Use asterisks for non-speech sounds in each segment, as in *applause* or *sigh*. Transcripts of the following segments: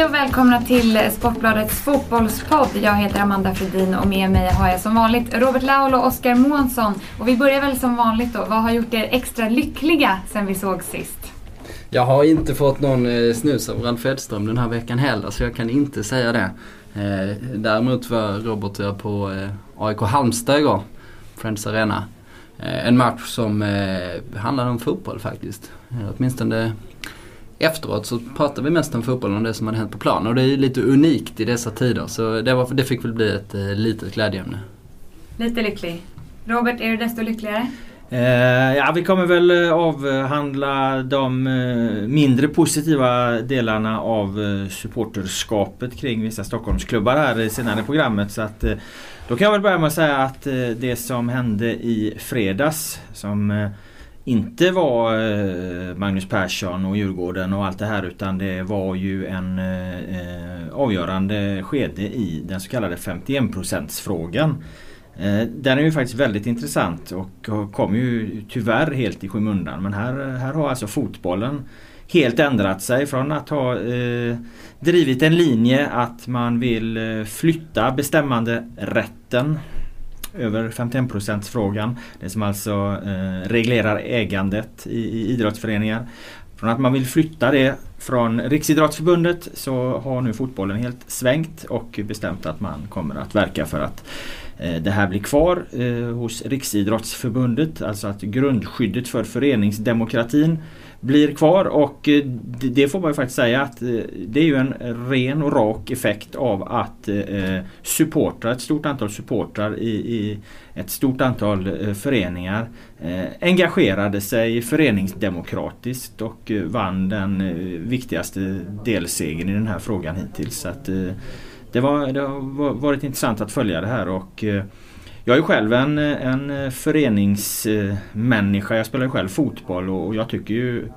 Hej och välkomna till Sportbladets fotbollspodd. Jag heter Amanda Fredin och med mig har jag som vanligt Robert Laul och Oskar Månsson. Och vi börjar väl som vanligt då. Vad har gjort er extra lyckliga sen vi såg sist? Jag har inte fått någon eh, snus av Ralf Edström den här veckan heller så jag kan inte säga det. Eh, däremot var Robert och jag på eh, AIK Halmstad igår, Friends Arena. En match som handlade om fotboll faktiskt. Åtminstone efteråt så pratade vi mest om fotbollen och det som hade hänt på plan. Och det är lite unikt i dessa tider så det, var, det fick väl bli ett litet glädjeämne. Lite lycklig. Robert, är du desto lyckligare? Eh, ja, vi kommer väl eh, avhandla de eh, mindre positiva delarna av eh, supporterskapet kring vissa Stockholmsklubbar här senare i programmet. Så att, eh, då kan jag väl börja med att säga att eh, det som hände i fredags som inte var eh, Magnus Persson och Djurgården och allt det här utan det var ju en eh, eh, avgörande skede i den så kallade 51 frågan. Den är ju faktiskt väldigt intressant och kom ju tyvärr helt i skymundan. Men här, här har alltså fotbollen helt ändrat sig från att ha eh, drivit en linje att man vill flytta bestämmande rätten över 51% frågan. Det som alltså eh, reglerar ägandet i, i idrottsföreningar. Från att man vill flytta det från Riksidrottsförbundet så har nu fotbollen helt svängt och bestämt att man kommer att verka för att eh, det här blir kvar eh, hos Riksidrottsförbundet, alltså att grundskyddet för föreningsdemokratin blir kvar och eh, det får man ju faktiskt säga att eh, det är ju en ren och rak effekt av att eh, supportrar, ett stort antal supportrar i, i ett stort antal föreningar engagerade sig föreningsdemokratiskt och vann den viktigaste delsegern i den här frågan hittills. Så att, det, var, det har varit intressant att följa det här och jag är själv en, en föreningsmänniska. Jag spelar själv fotboll och jag tycker ju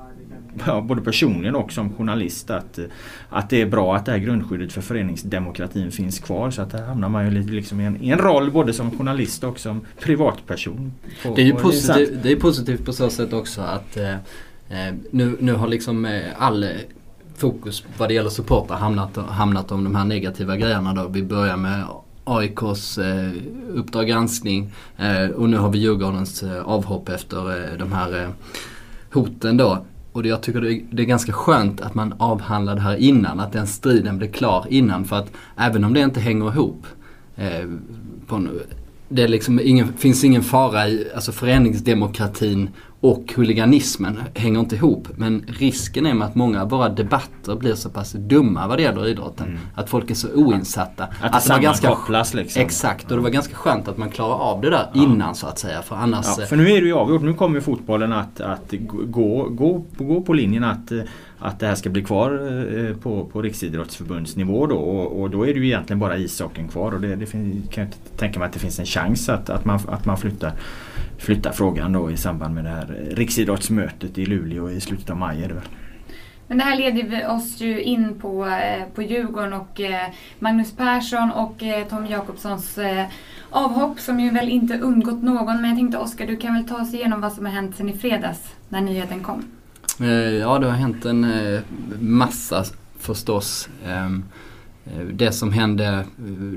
*laughs* ja, både personligen och som journalist att, att det är bra att det här grundskyddet för föreningsdemokratin finns kvar. Så att där hamnar man ju liksom i, en, i en roll både som journalist och som privatperson. På, det, är ju positiv, det är positivt på så sätt också att eh, eh nu, nu har liksom eh, all fokus vad det gäller supportrar hamnat, hamnat om de här negativa grejerna då. Vi börjar med AIKs eh, Uppdrag granskning eh, och nu har vi Djurgårdens eh, avhopp efter eh, de här eh, hoten då. Och jag tycker det är, det är ganska skönt att man avhandlar det här innan, att den striden blir klar innan. För att även om det inte hänger ihop eh, på en, det liksom ingen, finns ingen fara i alltså föreningsdemokratin och huliganismen hänger inte ihop. Men risken är med att många av våra debatter blir så pass dumma vad det gäller idrotten. Mm. Att folk är så oinsatta. Att att det var ganska, liksom. Exakt och det var ganska skönt att man klarar av det där ja. innan så att säga. För annars... Ja, för nu är det ju avgjort. Nu kommer fotbollen att, att gå, gå, gå på linjen att att det här ska bli kvar eh, på, på Riksidrottsförbundsnivå då och, och, då är det ju egentligen bara ishockeyn kvar och det, det finns, kan jag tänka mig att det finns en chans att, att, man, att man flyttar, flyttar frågan då i samband med det här Riksidrottsmötet i Luleå i slutet av maj. Men det här leder oss ju in på, eh, på Djurgården och eh, Magnus Persson och Tom Jakobssons avhopp som ju väl inte undgått någon. Men jag tänkte Oskar, du kan väl ta oss igenom vad som har hänt sedan i fredags när nyheten kom? Eh, ja, det har hänt en eh, massa förstås. Ehm, eh, det som hände,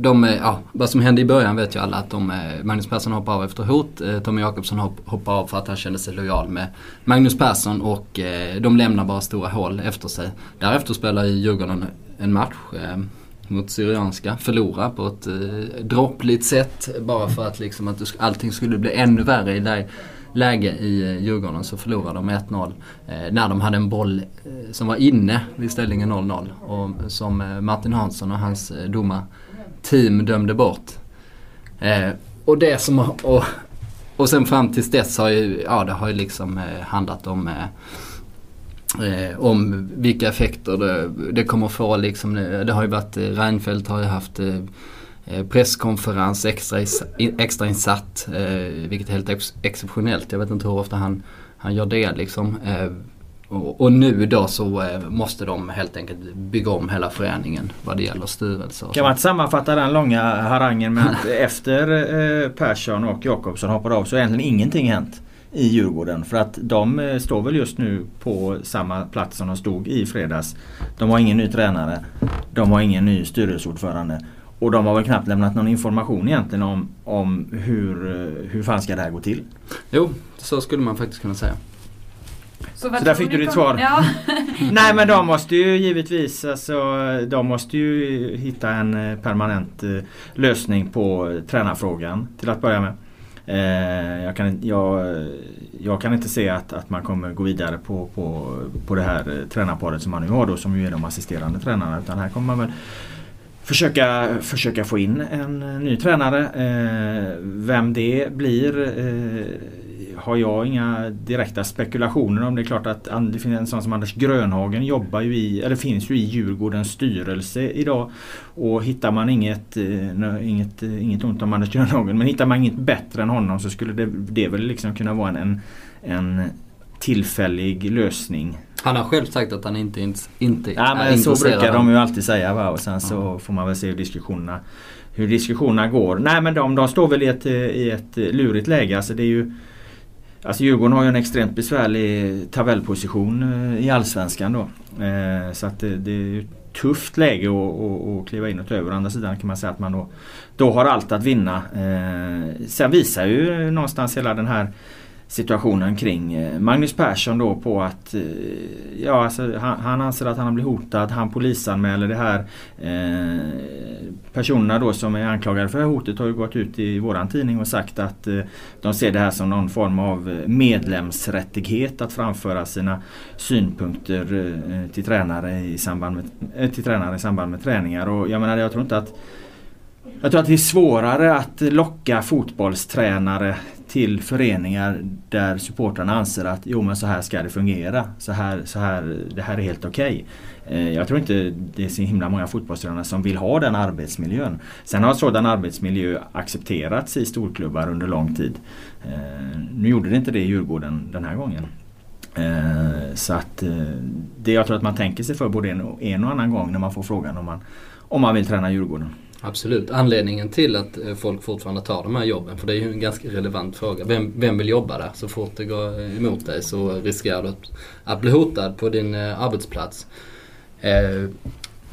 de, ja, vad som hände i början vet ju alla att de, Magnus Persson hoppar av efter hot. Tommy Jakobsson hoppar av för att han kände sig lojal med Magnus Persson och de lämnar bara stora hål efter sig. Därefter spelar Djurgården en match ehm, mot Syrianska, förlorar på ett droppligt sätt bara för att, liksom, att allting skulle bli ännu värre i det läge i eh, Djurgården så förlorade de 1-0 eh, när de hade en boll eh, som var inne vid ställningen 0-0 och som Martin Hansson och hans domarteam dömde bort. Och det som och, och sen fram tills dess har ju, ja det har ju liksom handlat om Eh, om vilka effekter det, det kommer få. Liksom, det har ju varit, Reinfeldt har ju haft Eh, presskonferens extra, extra insatt, eh, vilket är helt ex exceptionellt. Jag vet inte hur ofta han, han gör det liksom. Eh, och, och, nu då så eh, måste de helt enkelt bygga om hela föreningen vad det gäller styrelse. Kan man inte sammanfatta den långa harangen med att *laughs* efter eh, Persson och Jakobsson hoppade av så har egentligen ingenting hänt i Djurgården. För att de eh, står väl just nu på samma plats som de stod i fredags. De har ingen ny tränare. De har ingen ny styrelseordförande. Och de har väl knappt lämnat någon information egentligen om, om hur, eh, hur fan ska det här gå till. Jo, så skulle man faktiskt kunna säga. Så, Så där fick du ditt svar. Ja. *laughs* *laughs* Nej men de måste ju givetvis alltså, de måste ju hitta en eh, permanent eh, lösning på tränarfrågan till att börja med. Jag, kan, jag, jag kan inte se att, att man kommer gå vidare på, på, på det här tränarparet som man nu har då som ju är de assisterande tränarna utan här kommer man väl försöka, försöka få in en eh, ny tränare. Eh, vem det blir eh, har jag inga direkta spekulationer om. Det är klart att det finns en sån som Anders Grönhagen jobbar ju i, eller finns ju i Djurgårdens styrelse idag. Och hittar man inget, eh, inget, eh, inget ont om Anders Grönhagen, men hittar man inget bättre än honom så skulle det, det väl liksom kunna vara en, en, en tillfällig lösning. Han har själv sagt att han inte, inte, inte Ja är men så intresserad brukar de ju alltid säga va? och sen så får man väl se hur diskussionerna hur diskussionerna går. Nej men de, de står väl i ett, i ett lurigt läge. Alltså det är ju Alltså Djurgården har ju en extremt besvärlig tabellposition eh, i Allsvenskan då. Eh, Så att det, det är tufft läge att kliva in och ta över. Å andra sidan kan man säga att man då, då har allt att vinna. Eh, Sen visar ju någonstans hela den här situationen kring eh, Magnus Persson då på att eh, ja, alltså, han, han anser att han har blivit hotad. Han polisanmäler det här. Eh, personerna då som är anklagade för det här hotet har ju gått ut i våran tidning och sagt att eh, de ser det här som någon form av eh, medlemsrättighet att framföra sina synpunkter eh, till tränare i samband med, eh, till tränare i samband med träningar. Och jag menar jag tror inte att jag tror att det är svårare att locka fotbollstränare till föreningar där supportrarna anser att jo men så här ska det fungera. Så här, så här, det här är helt okej. Okay. Jag tror inte det är så himla många fotbollstränare som vill ha den arbetsmiljön. Sen har sådan arbetsmiljö accepterats i storklubbar under lång tid. Eh, nu gjorde det inte det i Djurgården den här gången. Eh, så att det jag tror att man tänker sig för både en och, en och annan gång när man får frågan om man, om man vill träna Djurgården. Absolut. Anledningen till att eh, folk fortfarande tar de här jobben, för det är ju en ganska relevant fråga. Vem, vem vill jobba där? Så fort det går emot dig så riskerar du att, att bli hotad på din eh, arbetsplats. Eh,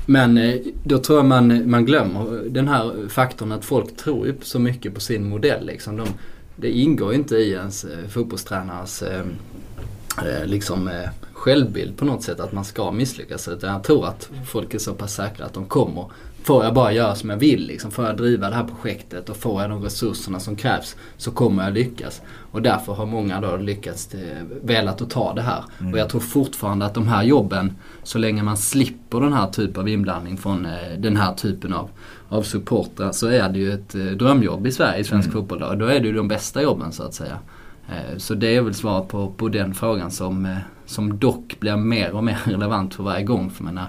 men då tror jag man, man glömmer den här faktorn att folk tror ju så mycket på sin modell. Liksom. De, det ingår ju inte i ens fotbollstränares liksom, självbild på något sätt att man ska misslyckas. Utan jag tror att folk är så pass säkra att de kommer. Får jag bara göra som jag vill, liksom, får jag driva det här projektet och får jag de resurserna som krävs så kommer jag lyckas. Och därför har många då lyckats, eh, velat att ta det här. Och jag tror fortfarande att de här jobben, så länge man slipper den här typen av inblandning från eh, den här typen av, av supportrar så är det ju ett eh, drömjobb i Sverige, i svensk fotboll. Då. Då är det ju de bästa jobben så att säga. Så det är väl svaret på, på den frågan som, som dock blir mer och mer *laughs* relevant för varje gång. För menar,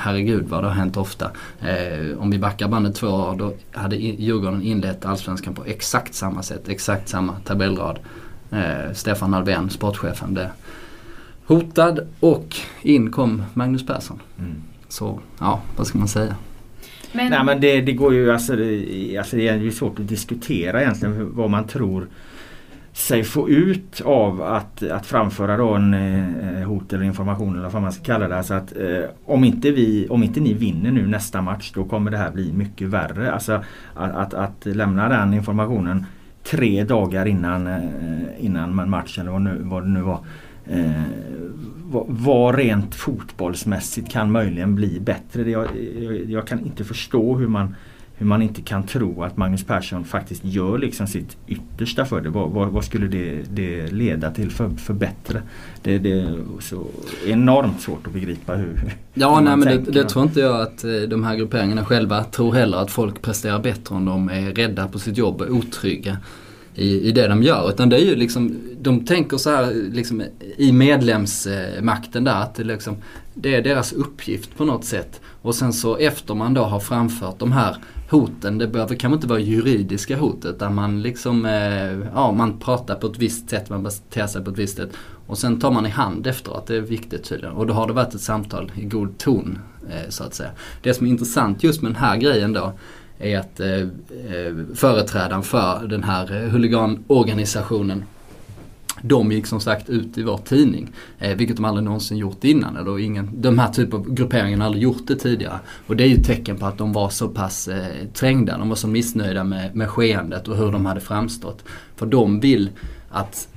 herregud vad det har hänt ofta. Eh, om vi backar bandet två år då hade Djurgården inlett Allsvenskan på exakt samma sätt, exakt samma tabellrad. Eh, Stefan Alvén, sportchefen, blev hotad och in kom Magnus Persson. Så ja, vad ska man säga? Men, Nej men det, det går ju alltså, det, alltså det är ju svårt att diskutera egentligen vad man tror sig få ut av att, att framföra då en eh, hot eller information eller vad man ska kalla det. Alltså att, eh, om, inte vi, om inte ni vinner nu nästa match då kommer det här bli mycket värre. Alltså att, att, att lämna den informationen tre dagar innan, eh, innan man matchen eller vad, nu, vad det nu var. Eh, vad, vad rent fotbollsmässigt kan möjligen bli bättre. Det, jag, jag, jag kan inte förstå hur man hur man inte kan tro att Magnus Persson faktiskt gör liksom sitt yttersta för det. Vad, vad, vad skulle det, det leda till för, bättre? Det, det är så enormt svårt att begripa hur Ja, hur nej men det, det tror inte jag att eh, de här grupperingarna själva tror heller att folk presterar bättre om de är rädda på sitt jobb och otrygga i, i det de gör. Utan det är ju liksom, de tänker så här liksom i medlemsmakten där att det, liksom, det är deras uppgift på något sätt. Och sen så efter man då har framfört de här hoten, det behöver kanske inte vara juridiska hot utan man liksom, eh, ja man pratar på ett visst sätt, man beter sig på ett visst sätt. Och sen tar man i hand efteråt, det är viktigt tydligen. Och då har det varit ett samtal i god ton eh, så att säga. Det som är intressant just med den här grejen då är att eh, företrädaren för den här huliganorganisationen de gick som sagt ut i vår tidning. Eh, vilket de aldrig någonsin gjort innan. Eller ingen, de här typen av grupperingar har aldrig gjort det tidigare. Och det är ju ett tecken på att de var så pass eh, trängda. De var så missnöjda med, med skeendet och hur de hade framstått. För de vill att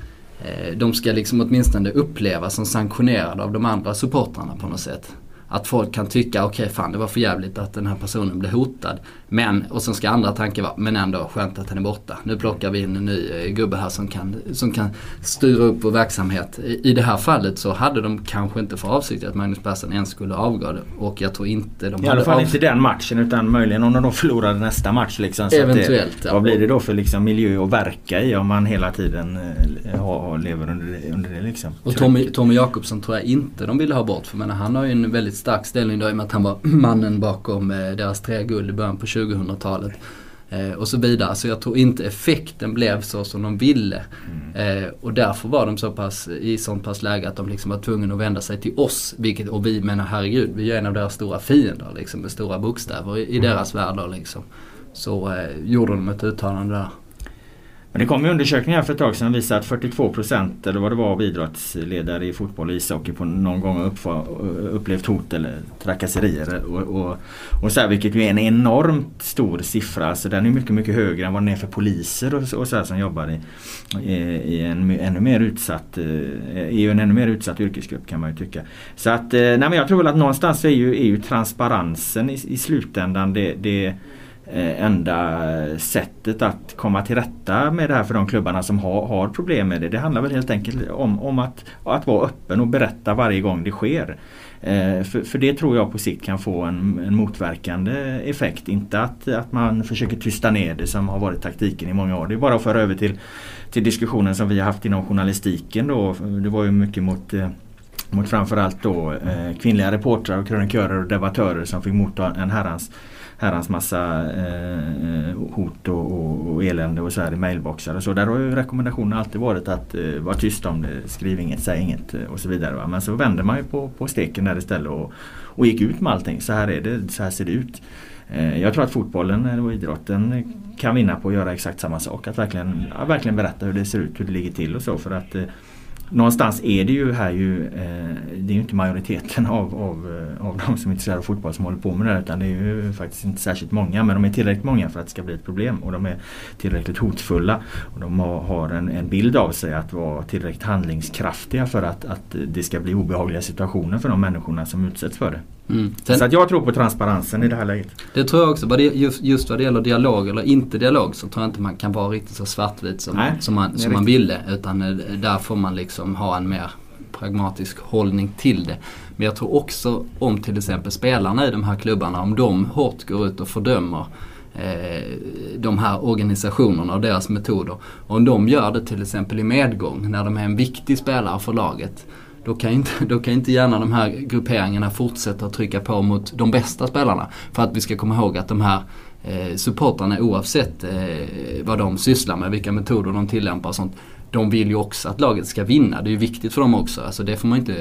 eh, de ska liksom åtminstone upplevas som sanktionerade av de andra supportrarna på något sätt att folk kan tycka okej okay, fan det var för jävligt att den här personen blev hotad. Men, och sen ska andra tankar vara, men ändå skönt att han är borta. Nu plockar vi in en ny eh, gubbe här som kan, som kan styra upp vår verksamhet. I, I det här fallet så hade de kanske inte för avsikt att Magnus Persson ens skulle avgå Och jag tror inte de I alla fall inte den matchen utan möjligen om de då förlorade nästa match. Liksom, så Eventuellt det, ja. Vad blir det då för liksom, miljö att verka i om man hela tiden eh, har, lever under det, under det liksom? Och Tommy, Tommy Jakobsson tror jag inte de ville ha bort. För menar, han har ju en väldigt stark ställning då i och med att han var mannen bakom eh, deras tre guld i början på 2000-talet. Eh, och så vidare. Så jag tror inte effekten blev så som de ville. Mm. Eh, och därför var de så pass, i sånt pass läge att de liksom var tvungna att vända sig till oss. Vilket, och vi menar herregud, vi är en av deras stora fiender liksom, med stora bokstäver i, i mm. deras värld. Liksom. Så eh, gjorde de ett uttalande där. Men det kom ju undersökningar för ett tag sedan som visade att 42% eller vad det var av idrottsledare i fotboll och ishockey på någon gång upplevt hot eller trakasserier. Och, och, och så här, vilket ju är en enormt stor siffra. Alltså den är mycket mycket högre än vad den är för poliser och, och så här, som jobbar i, i, i en ännu mer utsatt eh, i en ännu mer utsatt yrkesgrupp kan man ju tycka. Så att, eh, nej men jag tror väl att någonstans är ju, är ju transparensen i, i slutändan det, det Eh, enda sättet att komma till rätta med det här för de klubbarna som har, har problem med det. Det handlar väl helt enkelt om, om att, att vara öppen och berätta varje gång det sker. Eh, för, för det tror jag på sikt kan få en, en motverkande effekt. Inte att, att man försöker tysta ner det som har varit taktiken i många år. Det är bara att föra över till, till diskussionen som vi har haft inom journalistiken då. Det var ju mycket mot eh, mot framförallt då eh, kvinnliga reportrar och krönikörer och debattörer som fick motta en herrans herrans massa eh, eh, hot och, och, och, elände och så här i mailboxar och så. Där har ju rekommendationen alltid varit att eh, vara tyst om det, skriv inget, säg inget eh, och så vidare. Va? Men så vände man ju på, på steken där istället och, och gick ut med allting. Så här är det, så här ser det ut. Eh, jag tror att fotbollen och idrotten kan vinna på att göra exakt samma sak. Att verkligen, ja, verkligen berätta hur det ser ut, hur det ligger till och så. För att eh, någonstans är det ju här ju, eh, det är ju inte majoriteten av, av, eh, av de som är intresserade av fotboll som håller på med det här utan det är ju faktiskt inte särskilt många men de är tillräckligt många för att det ska bli ett problem och de är tillräckligt hotfulla. Och de har en, en bild av sig att vara tillräckligt handlingskraftiga för att, att det ska bli obehagliga situationer för de människorna som utsätts för det. Mm. Sen, så att jag tror på transparensen i det här läget. Det tror jag också. Just, just vad det gäller dialog eller inte dialog så tror jag inte man kan vara riktigt så svartvit som, Nej, som, man, som man ville. Utan eh, där får man liksom ha en mer pragmatisk hållning till det. Men jag tror också om till exempel spelarna i de här klubbarna, om de hårt går ut och fördömer eh, de här organisationerna och deras metoder. Om de gör det till exempel i medgång när de är en viktig spelare för laget då kan, inte, *laughs* då kan inte gärna de här grupperingarna fortsätta trycka på mot de bästa spelarna. För att vi ska komma ihåg att de här eh, supportrarna oavsett eh, vad de sysslar med, vilka metoder de tillämpar och sånt. De vill ju också att laget ska vinna. Det är ju viktigt för dem också. Alltså det, får man inte,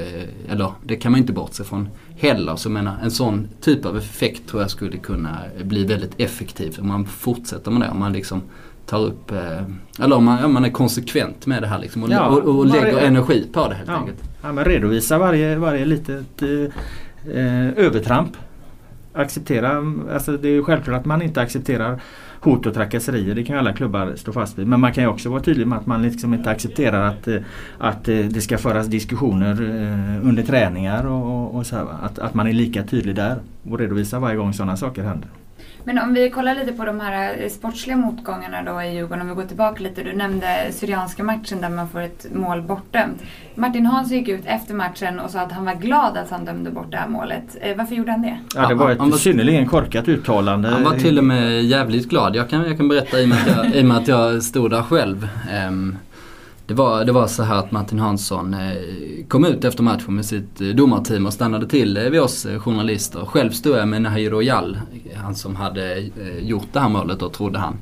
eller, det kan man inte bortse från heller. Så menar, en sån typ av effekt tror jag skulle kunna bli väldigt effektiv om man fortsätter med det. Om man liksom tar upp, eh, eller om man, om man är konsekvent med det här liksom och, ja, och, och lägger energi på det helt ja. enkelt. Ja, men redovisa varje, varje litet eh, övertramp. Acceptera, alltså det är självklart att man inte accepterar hot och trakasserier. Det kan alla klubbar stå fast vid. Men man kan ju också vara tydlig med att man liksom inte accepterar att, eh, att eh, det ska föras diskussioner eh, under träningar och, och så här, att, att man är lika tydlig där och redovisar varje gång sådana saker händer. Men om vi kollar lite på de här eh, sportsliga motgångarna då i Djurgården, om vi går tillbaka lite. Du nämnde Syrianska matchen där man får ett mål bortdömt. Martin Hansson gick ut efter matchen och sa att han var glad att han dömde bort det här målet. Eh, varför gjorde han det? Ja, det var ett han var, synnerligen korkat uttalande. Han var till och med jävligt glad. Jag kan, jag kan berätta i och med att jag, i och med att jag stod där själv. Um, det var, det var så här att Martin Hansson eh, kom ut efter matchen med sitt eh, domarteam och stannade till eh, vid oss journalister. Själv stod jag med Nahir Royal, han som hade gjort det här målet då trodde han.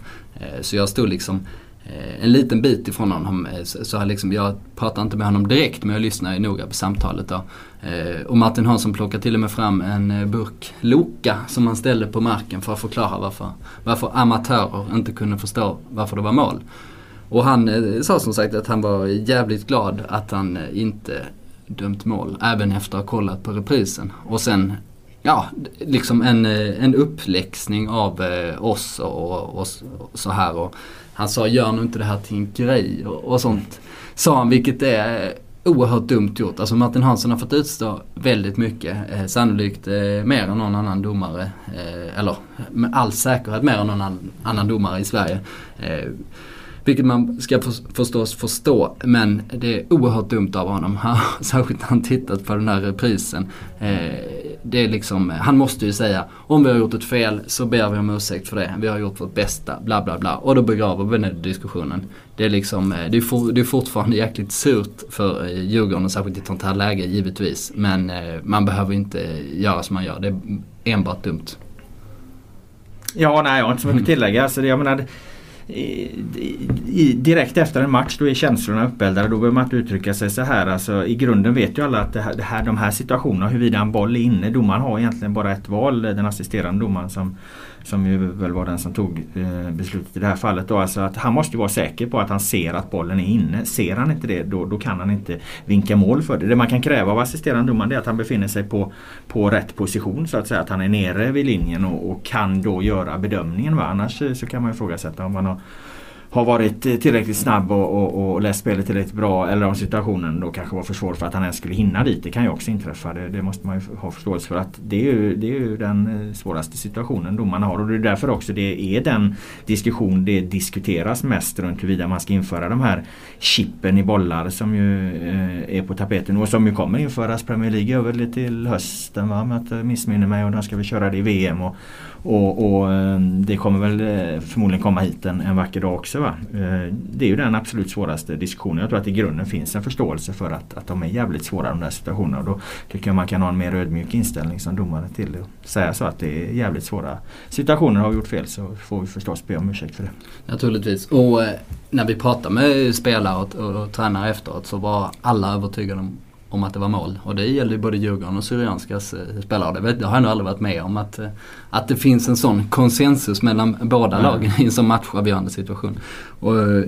Så jag stod liksom en liten bit ifrån honom. Så jag, liksom, jag pratade inte med honom direkt men jag lyssnade noga på samtalet då. Och Martin Hansson plockade till och med fram en burk Loka som han ställde på marken för att förklara varför, varför amatörer inte kunde förstå varför det var mål. Och han eh, sa som sagt att han var jävligt glad att han eh, inte dömt mål. Även efter att ha kollat på reprisen. Och sen ja, liksom en, eh, en uppläxning av oss och, och, så här. Och han sa gör nu inte det här till en grej och, och sånt. Sa han vilket är oerhört dumt gjort. Alltså Martin Hansson har fått utstå väldigt mycket. Eh, sannolikt eh, mer än någon annan domare. Eh, eller med all säkerhet mer än någon annan, annan domare i Sverige. Vilket man ska för, förstås förstå. Men det är oerhört dumt av honom. *laughs* Särskilt när han tittat på den här reprisen. Eh, det är liksom, han måste ju säga om vi har gjort ett fel så ber vi om ursäkt för det. Vi har gjort vårt bästa, bla bla bla. Och då begraver vi den diskussionen. Det är liksom, eh, det är, for, det är fortfarande jäkligt surt för eh, Djurgården särskilt i ett sånt här läge givetvis. Men man behöver inte göra som man gör. Det är enbart dumt. Ja, nej jag har inte så mycket att tillägga. Alltså, jag menar, i, direkt efter en match då är känslorna uppeldade. Då behöver man inte uttrycka sig så här. Alltså, I grunden vet ju alla att det här, det här, de här situationerna, huruvida en boll är inne. Domaren har egentligen bara ett val. Den assisterande domaren som, som ju väl var den som tog eh, beslutet i det här fallet. Då. Alltså att han måste vara säker på att han ser att bollen är inne. Ser han inte det då, då kan han inte vinka mål för det. Det man kan kräva av assisterande domaren är att han befinner sig på, på rätt position. Så att säga att han är nere vid linjen och, och kan då göra bedömningen. Va? Annars eh, så kan man ifrågasätta om man har har varit tillräckligt snabb och, och, och läst spelet tillräckligt bra eller om situationen då kanske var för svår för att han ens skulle hinna dit. Det kan ju också inträffa. Det, det måste man ju ha förståelse för att det är ju, det är ju den eh, svåraste situationen domarna har och det är därför också det är den diskussion det diskuteras mest runt huruvida man ska införa de här chippen i bollar som ju eh, är på tapeten och som ju kommer införas Premier League över till hösten va? om jag inte missminner mig och då ska vi köra det i VM. Och, och, och, eh, det kommer väl eh, förmodligen komma hit en, en vacker dag också. Va? Eh, det är ju den absolut svåraste diskussionen. Jag tror att i grunden finns en förståelse för att, att de är jävligt svåra de där situationerna. Och då tycker jag man kan ha en mer ödmjuk inställning som domare till det. Säga så att det är jävligt svåra situationer. Har vi gjort fel så får vi förstås be om ursäkt för det. Naturligtvis. Och eh, när vi pratar med spelare och, och, och tränare efteråt så var alla övertygade om om att det var mål. Och det gäller ju både Djurgården och Syrianskas eh, spelare. Det, har jag nog aldrig varit med om. Att, eh, att det finns en sån konsensus mellan båda mm. lagen i en sån matchavgörande situation. Och, eh,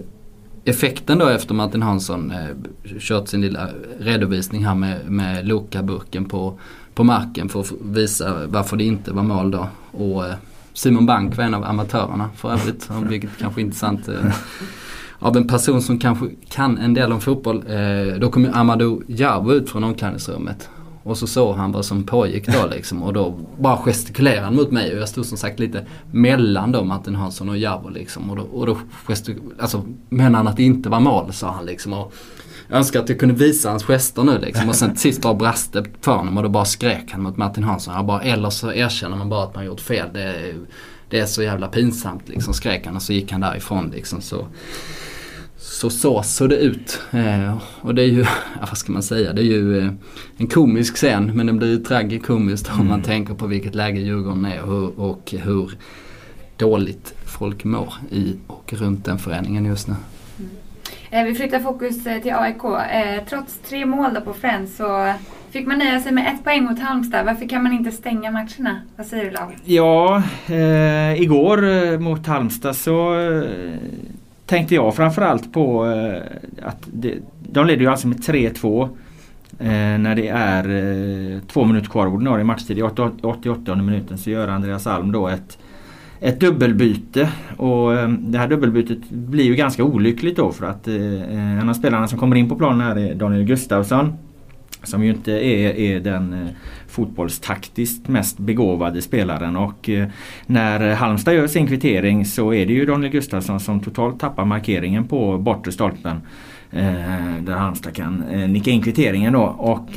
effekten då efter Martin Hansson eh, kört sin lilla redovisning här med, med Loka-burken på, på marken för att visa varför det inte var mål då. Och eh, Simon Bank var en av amatörerna för övrigt, *laughs* vilket kanske är intressant. Eh, av en person som kanske kan en del om fotboll. Eh, då kom ju Amadou Jarbo ut från omklädningsrummet. Och så såg han vad som pågick då liksom. Och då bara gestikulerade han mot mig och jag stod som sagt lite mellan då Martin Hansson och Jarbo liksom. Och då, och då alltså menar han att det inte var mål sa han liksom. Och jag önskar att jag kunde visa hans gester nu liksom. Och sen till sist bara brast det för honom och då bara skrek han mot Martin Hansson. Jag bara, eller så erkänner man bara att man gjort fel. Det, det är så jävla pinsamt liksom skrek han och så gick han därifrån liksom. Så så så såg det ut. Eh, och det är ju, *laughs* ja, vad ska man säga, det är ju eh, en komisk scen men det blir ju tragikomiskt mm. om man mm. tänker på vilket läge Djurgården är och, och hur dåligt folk mår i och runt den föreningen just nu. Mm. Eh, vi flyttar fokus till AIK. Trots tre mål på Friends så fick man nöja sig med ett poäng mot Halmstad. Varför kan man inte stänga matcherna? Vad säger du Lau? Ja, eh, igår mot Halmstad så tänkte jag framförallt på eh, att det, de leder ju alltså med 3-2 eh, när det är eh, två minuter kvar av ordinarie matchtid. I 88 minuten så gör Andreas Alm då ett, ett dubbelbyte och eh, det här dubbelbytet blir ju ganska olyckligt då för att eh, en av spelarna som kommer in på planen här är Daniel Gustafsson. Som ju inte är, är den eh, fotbollstaktiskt mest begåvade spelaren och eh, när Halmstad gör sin kvittering så är det ju Daniel Gustafsson som totalt tappar markeringen på bortre stolpen. Eh, där Halmstad kan nicka in kvitteringen då och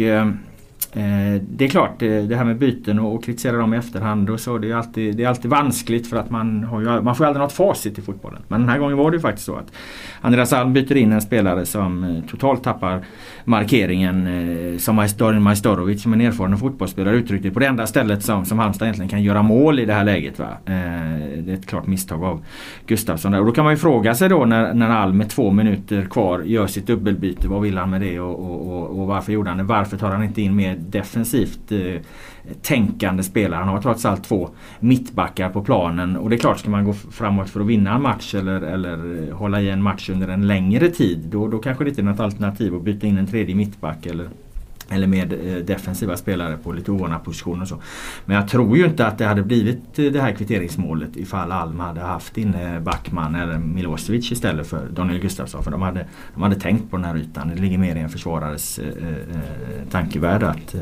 det är klart, det här med byten och kritisera dem i efterhand och så, det är alltid, det är alltid vanskligt för att man, har ju, man får aldrig något facit i fotbollen. Men den här gången var det ju faktiskt så att Andreas Alm byter in en spelare som totalt tappar markeringen eh, som Majstorin Majstorovic som en erfaren fotbollsspelare uttryckte på det enda stället som, som Halmstad egentligen kan göra mål i det här läget. Va? Eh, det är ett klart misstag av Gustafsson. Där. Och då kan man ju fråga sig då när, när Alm med två minuter kvar gör sitt dubbelbyte. Vad vill han med det och, och, och, och varför gjorde han det? Varför tar han inte in mer defensivt eh, tänkande spelare. Han har trots allt två mittbackar på planen och det är klart ska man gå framåt för att vinna en match eller, eller eh, hålla i en match under en längre tid då, då kanske det inte är något alternativ att byta in en tredje mittback eller eller med eh, defensiva spelare på lite oordnade positioner och så. Men jag tror ju inte att det hade blivit eh, det här kvitteringsmålet ifall Alm hade haft inne eh, Backman eller Milosevic istället för Daniel Gustafsson. För de hade, de hade tänkt på den här ytan. Det ligger mer i en försvarares eh tankevärld att,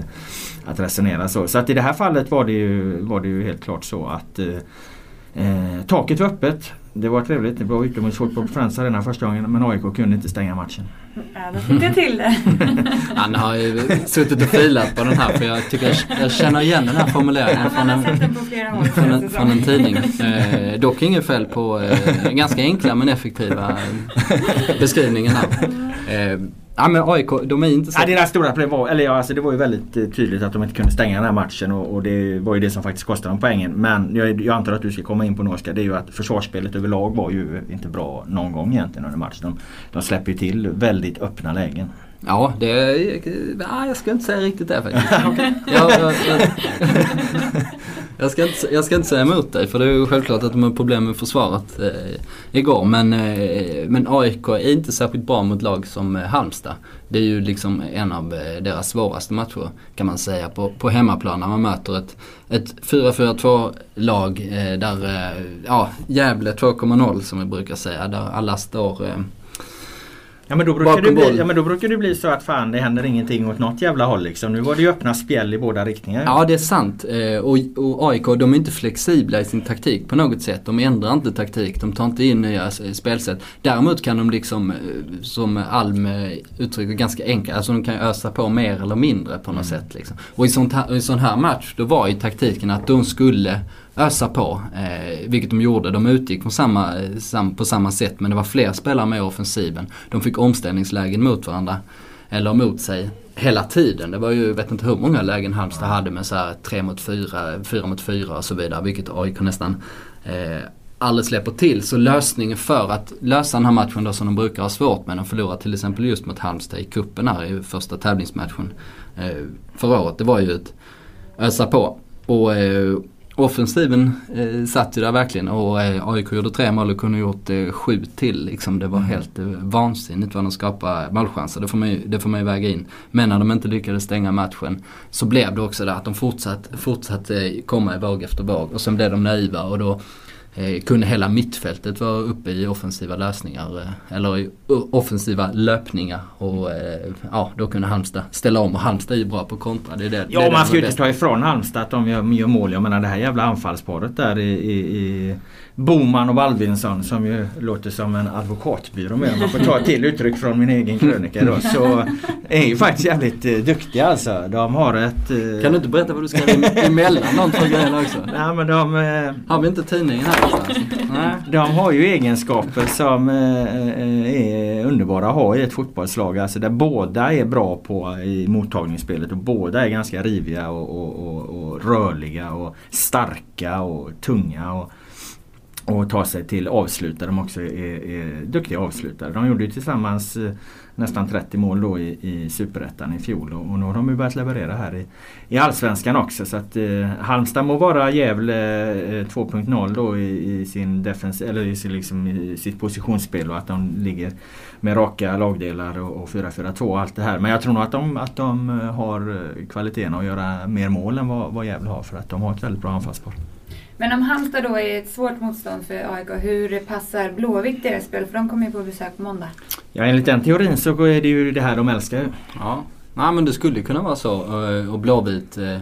att resonera så. Så att i det här fallet var det ju, var det ju helt klart så att eh, taket var öppet. Det var trevligt. Det var utomhusfotboll på Friends Arena första gången men AIK kunde inte stänga matchen. Ja, då fick jag till det. *laughs* Han har ju suttit och filat på den här för jag tycker jag, känner igen den här formuleringen från en, från en, från en tidning. Eh, dock inget fel på eh, ganska enkla men effektiva eh, beskrivningen här. Eh, Ja men AIK, de är inte så... Ja, deras stora problem var, eller ja, alltså det var ju väldigt eh, tydligt att de inte kunde stänga den här matchen och, och det var ju det som faktiskt kostade dem poängen. Men jag, jag antar att du ska komma in på Norska. Det är ju att försvarsspelet överlag var ju inte bra någon gång egentligen under matchen. De, de släpper ju till väldigt öppna lägen. Ja, det... Ja, jag ska inte säga riktigt det faktiskt. jag, jag, jag, jag, ska inte, jag ska inte säga emot dig för det är ju självklart att de har problem med försvaret eh, igår. Men, eh, men AIK är inte särskilt bra mot lag som eh, Halmstad. Det är ju liksom en av eh, deras svåraste matcher kan man säga på, på hemmaplan när man möter ett, ett 4-4-2 lag eh, där, eh, ja, Gävle 2.0 som vi brukar säga. Där alla står eh, Ja men, då brukar det bli, ja men då brukar det bli så att fan det händer ingenting åt något jävla håll liksom. Nu var det ju öppna spjäll i båda riktningar. Ja det är sant. Eh, och, och AIK de är inte flexibla i sin taktik på något sätt. De ändrar inte taktik. De tar inte in nya spelsätt. Däremot kan de liksom, eh, som Alm eh, uttrycker ganska enkelt, alltså de kan ösa på mer eller mindre på något mm. sätt. Liksom. Och i sån här, i sån här match då var ju taktiken att de skulle ösa på. Eh, vilket de gjorde. De utgick från samma, eh, sam, på samma sätt men det var fler spelare med i offensiven. De fick omställningslägen mot varandra. Eller mot sig hela tiden. Det var ju, jag vet inte hur många lägen Halmstad hade med så här 3 mot 4, 4 mot 4 och så vidare. Vilket AIK nästan eh, aldrig släpper till. Så lösningen för att lösa den här matchen då som de brukar ha svårt med. De förlorade till exempel just mot Halmstad i kuppen här i första tävlingsmatchen eh, förra året. Det var ju ett ösa på. Och, eh, Offensiven eh, satt ju där verkligen och eh, AIK gjorde tre mål och kunde gjort eh, sju till. Liksom. Det var mm. helt eh, vansinnigt vad de skapade målchanser. Det får, man ju, det får man ju väga in. Men när de inte lyckades stänga matchen så blev det också det att de fortsatte fortsatt, komma i våg efter våg. Och sen blev de naiva och då eh, kunde hela mittfältet vara uppe i offensiva lösningar eh, eller i offensiva löpningar och eh, ja, då kunde Halmstad ställa om och Halmstad är ju bra på kontra. Det är det, ja, det är man ska ju inte ta ifrån Halmstad att de gör, gör mål. Jag menar det här jävla anfallsparet där i, i, i Boman och Balvinsson som ju låter som en advokatbyrå med. Om man får ta till uttryck från min egen krönika då. Så är ju faktiskt jävligt eh, duktiga alltså. De har ett... Eh... Kan du inte berätta vad du ska emellan de två grejerna också? *laughs* Nej men de... Eh... Har vi inte tidningen här? Nej. De har ju egenskaper som eh, eh, är underbara att ha i ett fotbollslag. Alltså där båda är bra på i mottagningsspelet och båda är ganska riviga och, och, och, och rörliga och starka och tunga. Och, och ta sig till avslutare. De också är, är duktiga avslutare. De gjorde ju tillsammans eh, nästan 30 mål då i, i Superettan i fjol och, och nu har de ju börjat leverera här i, i Allsvenskan också. Så att eh, Halmstad må vara Gävle eh, 2.0 då i, i, sin defens eller i, sin, liksom, i sitt positionsspel och att de ligger med raka lagdelar och, och 4-4-2 och allt det här. Men jag tror nog att de, att de eh, har eh, kvaliteten att göra mer mål än vad, vad Gävle har för att de har ett väldigt bra anfallspar. Men om Halmstad då är ett svårt motstånd för AIK, hur passar Blåvitt deras spel? För de kommer ju på besök på måndag. Ja enligt den teorin så är det ju det här de älskar. Ja, Nej, men det skulle kunna vara så. Och Blåvitt, eh,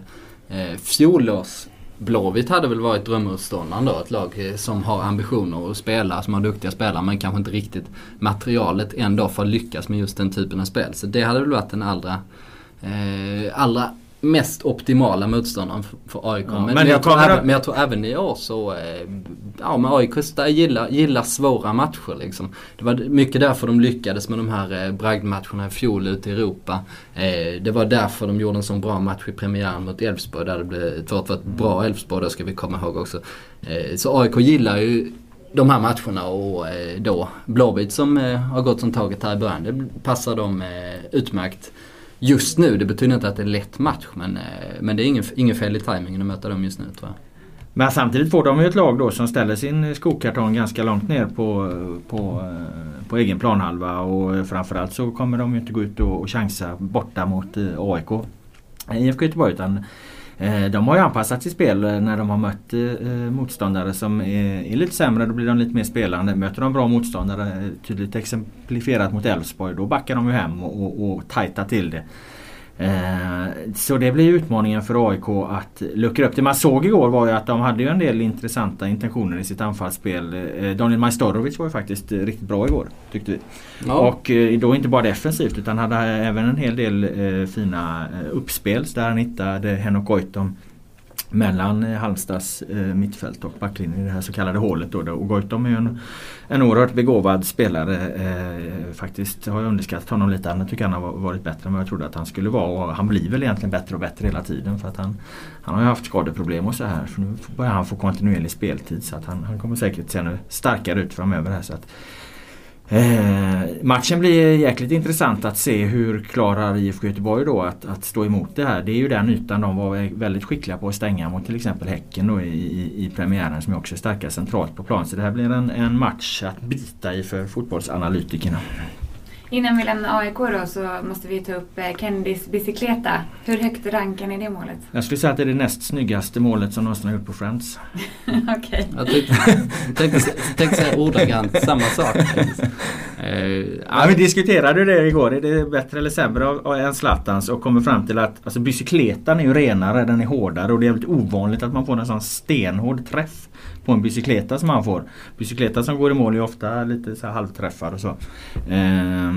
eh, fjolårs Blåvitt hade väl varit drömmotståndaren då. Ett lag eh, som har ambitioner att spela, som har duktiga spelare men kanske inte riktigt materialet ändå för att lyckas med just den typen av spel. Så det hade väl varit den allra, eh, allra mest optimala motståndaren för AIK. Ja, men, men, jag tror även, men jag tror även i år så, eh, ja men AIK gillar, gillar svåra matcher liksom. Det var mycket därför de lyckades med de här eh, bragdmatcherna i fjol ute i Europa. Eh, det var därför de gjorde en sån bra match i premiären mot Elfsborg där det blev ett, ett bra Elfsborg, det ska vi komma ihåg också. Så AIK gillar ju de här matcherna och då Blåvitt som har gått som taget här i början. Det passar dem utmärkt just nu. Det betyder inte att det är lätt match men, eh, men det är ingen, ingen fel i tajmingen att möta dem just nu tror jag. Men samtidigt får de ju ett lag då som ställer sin skokartong ganska långt ner på, på, eh, på egen planhalva och framförallt så kommer de ju inte gå ut och, och chansa borta mot eh, AIK. IFK Göteborg utan Eh, de har ju anpassat sitt spel eh, när de har mött eh, motståndare som är, är lite sämre. Då blir de lite mer spelande. Möter de bra motståndare, tydligt exemplifierat mot Elfsborg, då backar de ju hem och, och, och tajtar till det. Eh, så det blir utmaningen för AIK att luckra upp det. Man såg igår var ju att de hade ju en del intressanta intentioner i sitt anfallsspel. Eh, Daniel Majstorovic var ju faktiskt riktigt bra igår tyckte vi. Ja. Och eh, då inte bara defensivt utan hade även en hel del fina uppspel där han hittade Henok Goitom mellan eh, Halmstads eh, mittfält och backlinjen i det här så kallade hålet. Då. Och Goitom är ju en, en oerhört begåvad spelare. Eh, faktiskt har jag underskattat honom lite. Han tycker han har varit bättre än vad jag trodde att han skulle vara. Och han blir väl egentligen bättre och bättre hela tiden. För att han, han har ju haft skadeproblem och så här. Så nu börjar han få kontinuerlig speltid. Så att han, han kommer säkert se starkare ut framöver. här så att Eh, matchen blir jäkligt intressant att se hur klarar IFK Göteborg då att, att stå emot det här. Det är ju den ytan de var väldigt skickliga på att stänga mot till exempel Häcken då i, i, i premiären som också är starka centralt på plan. Så det här blir en, en match att bita i för fotbollsanalytikerna. Innan vi lämnar AIK då så måste vi ta upp eh, Kendys bicykleta. Hur högt rankar ni det målet? Jag skulle säga att det är det näst snyggaste målet som någonsin har gjort på Friends. *laughs* Okej. Okay. Jag tänkte, tänkte, säga ordagrant samma sak. Uh, ja, vi diskuterade det igår. Är det bättre eller sämre än Zlatans? Och kommer fram till att alltså, bicykletan är ju renare, den är hårdare och det är väldigt ovanligt att man får en sån stenhård träff på en bicykleta som han får. Bicykleta som går i mål är ofta lite så halvträffar och så. Eh,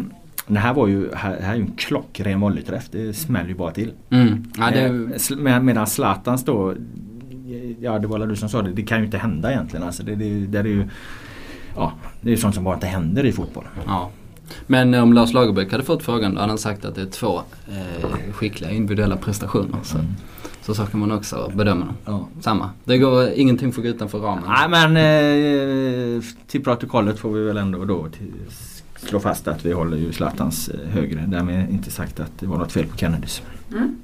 det här var ju, här, här är ju en klockren volleyträff. Det smäller ju bara till. Mm. Ja, det... eh, med, medan Zlatans då Ja det var väl du som sa det. Det kan ju inte hända egentligen. Alltså det, det, det är ju Ja det är sånt som bara inte händer i fotboll. Ja. Men om Lars Lagerbäck hade fått frågan då hade han sagt att det är två eh, skickliga individuella prestationer. Så. Mm. Så så kan man också bedöma dem. Ja. Samma. Det går, ingenting får gå utanför ramen. Nej men eh, till protokollet får vi väl ändå då till, slå fast att vi håller ju Zlatans eh, högre. Därmed inte sagt att det var något fel på Kennedys. Mm.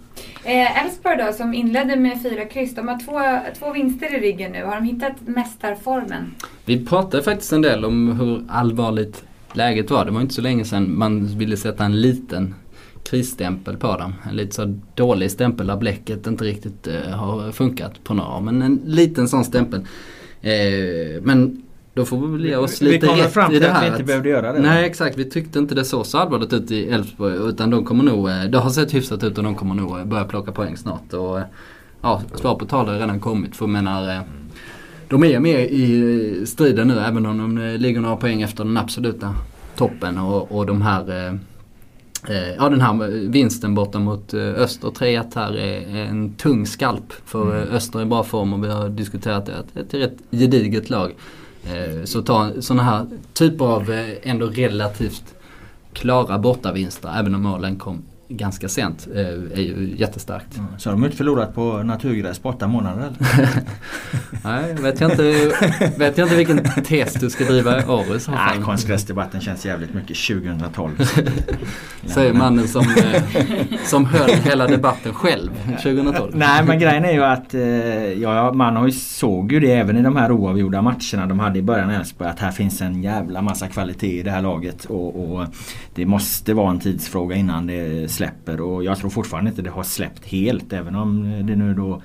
Eh, Elfsborg då som inledde med fyra kryss. De har två, två vinster i ryggen nu. Har de hittat mästarformen? Vi pratade faktiskt en del om hur allvarligt läget var. Det var inte så länge sedan man ville sätta en liten krisstämpel på dem. En lite så dålig stämpel där bläcket inte riktigt uh, har funkat på några år. Men en liten sån stämpel. Uh, men då får vi väl ge oss lite rätt i det här. Vi fram till att vi inte behövde göra det. Nej exakt, vi tyckte inte det såg så allvarligt ut i Elfsborg. Utan de kommer nog, eh, det har sett hyfsat ut och de kommer nog börja plocka poäng snart. Och, ja, svar på tal har redan kommit. För menar, de är med i striden nu även om de ligger några poäng efter den absoluta toppen. Och, och de här Eh, ja den här vinsten borta mot eh, Öster 3-1 här är en tung skalp för mm. Eh, Öster är i bra form och vi har diskuterat det. Det är ett rätt gediget lag. Så ta sådana här typer av ändå relativt klara bortavinster även om målen kom ganska sent eh, är ju jättestarkt. Mm. Så har de inte förlorat på naturgräs på åtta månader eller? *laughs* Nej, vet jag, inte, vet jag inte vilken tes du ska driva i år i så fall. Nej, konstgräsdebatten känns jävligt mycket 2012. *laughs* Säger mannen som, eh, som höll hela debatten själv 2012. Nej men grejen är ju att eh, ja, man har ju såg ju det även i de här oavgjorda matcherna de hade i början i Elfsborg att här finns en jävla massa kvalitet i det här laget. Och, och det måste vara en tidsfråga innan det släpper och jag tror fortfarande inte det har släppt helt även om det nu då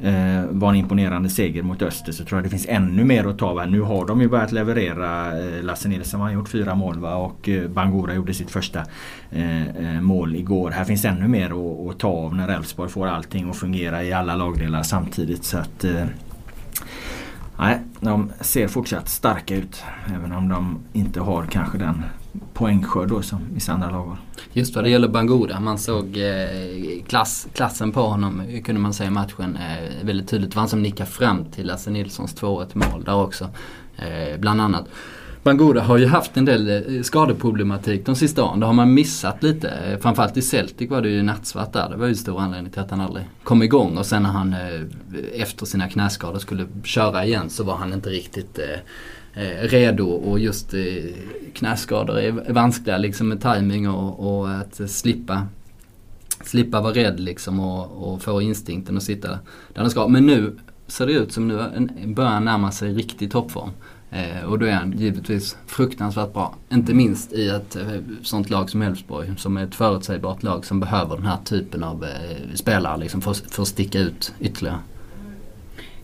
eh, var en imponerande seger mot Öster så tror jag det finns ännu mer att ta av. Nu har de ju börjat leverera. Eh, Lasse Nilsson har gjort fyra mål va? och eh, Bangura gjorde sitt första eh, eh, mål igår. Här finns ännu mer att, att ta av när Elfsborg får allting att fungera i alla lagdelar samtidigt. Så att eh, Nej, de ser fortsatt starka ut. Även om de inte har kanske den poängskörd då som vissa andra lag har. Just vad det gäller Bangoda. Man såg eh, klass, klassen på honom kunde man säga i matchen eh, väldigt tydligt. Det var han som nickade fram till Lasse Nilssons 2-1 mål där också. Eh, bland annat. Bangoda har ju haft en del eh, skadeproblematik de sista åren. Det har man missat lite. Eh, framförallt i Celtic var det ju nattsvart där. Det var ju stor anledning till att han aldrig kom igång. Och sen när han eh, efter sina knäskador skulle köra igen så var han inte riktigt Eh, redo. Och just eh, knäskador är vanskliga liksom med timing och, och att slippa slippa vara rädd liksom och, och få instinkten att sitta där den ska. Men nu ser det ut som nu börjar han närma sig riktig toppform. Eh, och då är han givetvis fruktansvärt bra. Inte minst i ett eh, sånt lag som Elfsborg som är ett förutsägbart lag som behöver den här typen av eh, spelare liksom för, för att sticka ut ytterligare.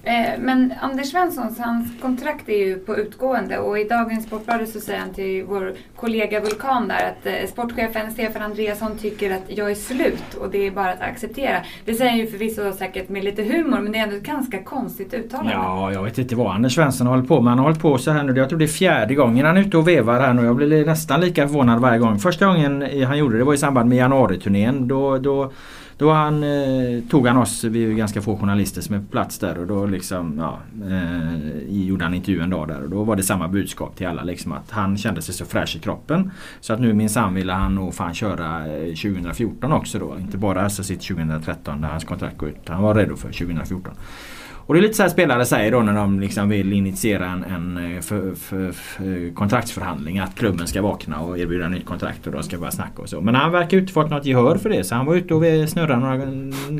Eh, men Anders Svenssons, hans kontrakt är ju på utgående och i dagens Sportbladet så säger han till vår kollega Vulkan där att eh, sportchefen Stefan Andreasson tycker att jag är slut och det är bara att acceptera. Det säger han ju förvisso säkert med lite humor men det är ändå ett ganska konstigt uttalande. Ja, jag vet inte vad Anders Svensson har hållit på med. Han har hållit på så här nu. Jag tror det är fjärde gången han är ute och vevar här nu. Jag blir nästan lika förvånad varje gång. Första gången han gjorde det var i samband med januariturnén. Då, då då han, eh, tog han oss, vi är ju ganska få journalister som är på plats där och då liksom ja, eh, gjorde han intervju en dag där och då var det samma budskap till alla liksom att han kände sig så fräsch i kroppen. Så att nu minsann ville han nog fan köra eh, 2014 också då. Inte bara alltså sitt 2013 när hans kontrakt går ut. Han var redo för 2014. Och det är lite så här spelare säger då när de liksom vill initiera en, en eh, för, för, för eh, kontraktsförhandling. Att klubben ska vakna och erbjuda nytt kontrakt och de ska börja snacka och så. Men han verkar inte fått något gehör för det. Så han var ute och snurrade några,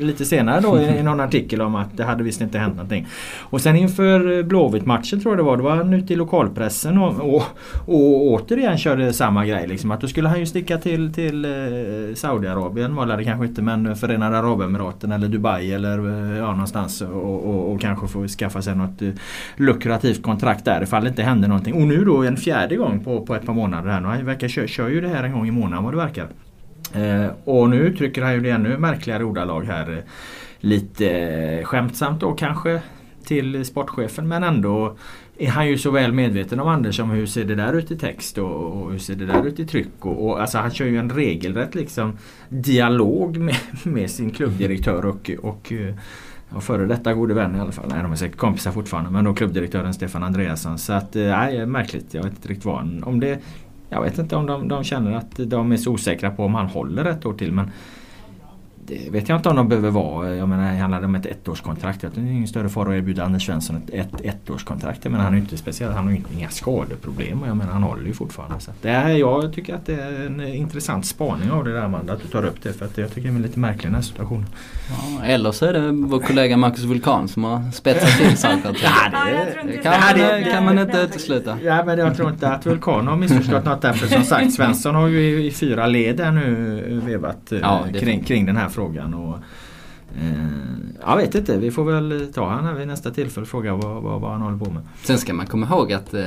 lite senare då i, i någon artikel om att det hade visst inte hänt någonting. Och sen inför Blåvitt-matchen tror jag det var. Då var han ute i lokalpressen och, och, och återigen körde samma grej. Liksom, att då skulle han ju sticka till, till eh, Saudiarabien var det kanske inte men Förenade Arabemiraten eller Dubai eller ja, någonstans och, och, och kanske få skaffa sig något eh, lukrativt kontrakt där ifall det inte händer någonting. Och nu då en fjärde gång på, på ett par månader här. Han verkar kör, kör ju det här en gång i månaden vad det verkar. Eh, och nu uttrycker han ju det ännu märkligare ordalag här. Eh, lite eh, skämtsamt då kanske till sportchefen men ändå är han ju så väl medveten om Anders om hur ser det där ut i text och, och hur ser det där ut i tryck. Och, och, alltså han kör ju en regelrätt liksom dialog med, med sin klubbdirektör och, och eh, och före detta gode vän i alla fall. Nej, de är säkert kompisar fortfarande. Men då klubbdirektören Stefan Andreasson. Så att, eh, nej, märkligt. Jag vet inte riktigt vad om det Jag vet inte om de, de känner att de är så osäkra på om han håller ett år till. Men det vet jag inte om de behöver vara. Jag menar, handlar det om ett ettårskontrakt? Jag tror det är ingen större fara att erbjuda Anders Svensson ett, ett ettårskontrakt. Jag menar, han är inte speciell. Han har ju inga skadeproblem. Jag menar, han håller ju fortfarande. Så det är, jag tycker att det är en intressant spaning av det där Amanda. Att du tar upp det. För att jag tycker det är lite märklig den här situationen. Ja, eller så är det vår kollega Marcus Vulkan som har spetsat till saker. ja, det, kan, man, kan man inte utesluta. Ja, men jag tror inte att Vulkan har missförstått något där. För som sagt Svensson har ju i, i fyra led här nu vevat ja, kring, kring den här frågan frågan. Och, eh, jag vet inte, vi får väl ta honom vid nästa tillfälle och fråga vad, vad, vad, han håller på med. Sen ska man komma ihåg att eh,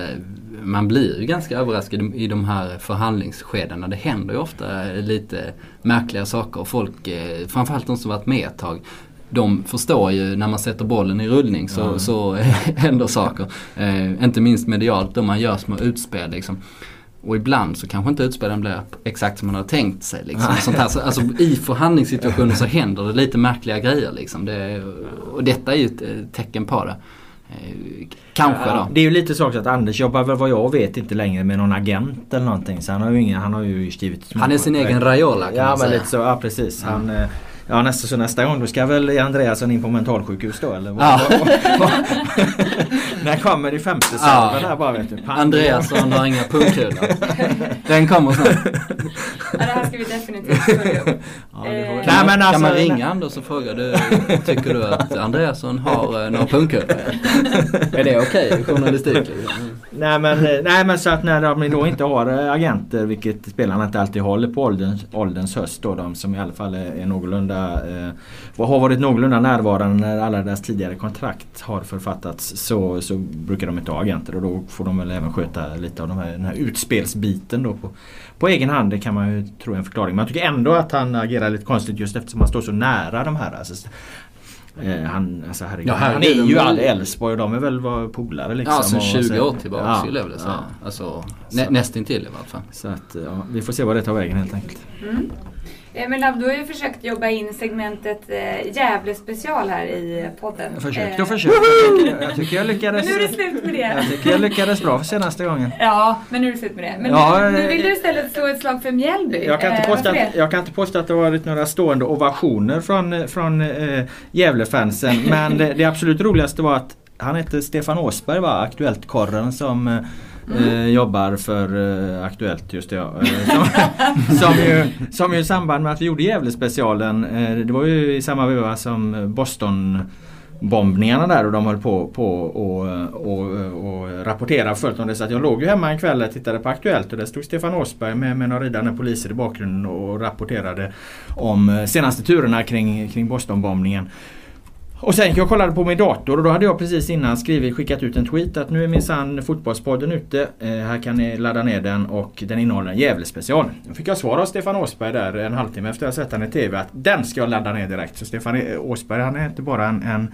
man blir ju ganska överraskad i de här förhandlingsskedena. Det händer ju ofta lite märkliga saker och folk, eh, framförallt de som varit med ett tag, de förstår ju när man sätter bollen i rullning så, mm. så *laughs* händer saker. Eh, inte minst medialt då man gör små utspel liksom. Och ibland så kanske inte utspelen blir exakt som man har tänkt sig. Liksom. Sånt här. Så, alltså, I förhandlingssituationer så *laughs* händer det lite märkliga grejer. Liksom. Det, och detta är ju ett eh, tecken på det. Eh, kanske då. Det är ju lite så att Anders jobbar väl vad jag vet inte längre med någon agent eller någonting. Så han har ju, ingen, han har ju skrivit Han är sin egen Raiola kan ja, man säga. Lite så, ja precis. Han, mm. Ja nästa, så nästa gång då ska väl Andreasson in på mentalsjukhus då eller? Ja. *laughs* När kommer det femte serven ja. där bara vet du? Andreasson har inga pungkulor. Den kommer snart. Ja, det här ska vi definitivt följa upp. *laughs* Ja, eh. kan, alltså, kan man ringa Anders och fråga du, tycker du att Andreasson har eh, några pungkulor? *laughs* är det okej okay, journalistik? Nej men, eh, nej men så att när de då inte har eh, agenter, vilket spelarna inte alltid håller på ålderns, ålderns höst då, de som i alla fall är, är någorlunda eh, har varit någorlunda närvarande när alla deras tidigare kontrakt har författats så, så brukar de inte ha agenter och då får de väl även sköta lite av de här, den här utspelsbiten då på, på egen hand. Det kan man ju tro är en förklaring. Men jag tycker ändå att han agerar lite konstigt just eftersom han står så nära de här. Alltså, Eh, han, alltså herregud, ja, han är ju all Elfsborg och de är väl polare liksom. Ja, alltså 20 år tillbaka ja, skulle jag vilja säga. Ja. Alltså, nä, nästintill i alla fall. Så att, ja, vi får se vad det tar vägen helt enkelt. Mm. Men du har ju försökt jobba in segmentet eh, Gävle special här i podden. Jag försökte och försökte. Jag tycker jag lyckades. Men nu är det slut med det. Jag tycker jag lyckades bra för senaste gången. Ja, men nu är det slut med det. Men ja, nu, nu vill du istället slå ett slag för Mjällby. Jag kan inte, eh, påstå att, jag kan inte påstå att det varit några stående ovationer från, från eh, Gävlefansen. Men det, det absolut roligaste var att han hette Stefan Åsberg var Aktuellt-korren som Mm. Eh, jobbar för eh, Aktuellt just det ja. Eh, som, *laughs* som, ju, som ju i samband med att vi gjorde Gävle-specialen. Eh, det var ju i samma veva som Boston bombningarna där och de höll på, på och, och, och rapportera följt om det. Så att jag låg ju hemma en kväll och tittade på Aktuellt och där stod Stefan Åsberg med, med några ridande poliser i bakgrunden och rapporterade om senaste turerna kring, kring Bostonbombningen. Och sen jag kollade på min dator och då hade jag precis innan skrivit, skickat ut en tweet att nu är minsann Fotbollspodden ute. Eh, här kan ni ladda ner den och den innehåller en Gävle-special. Då fick jag svar av Stefan Åsberg där en halvtimme efter att jag sett den i TV att den ska jag ladda ner direkt. Så Stefan Åsberg han är inte bara en, en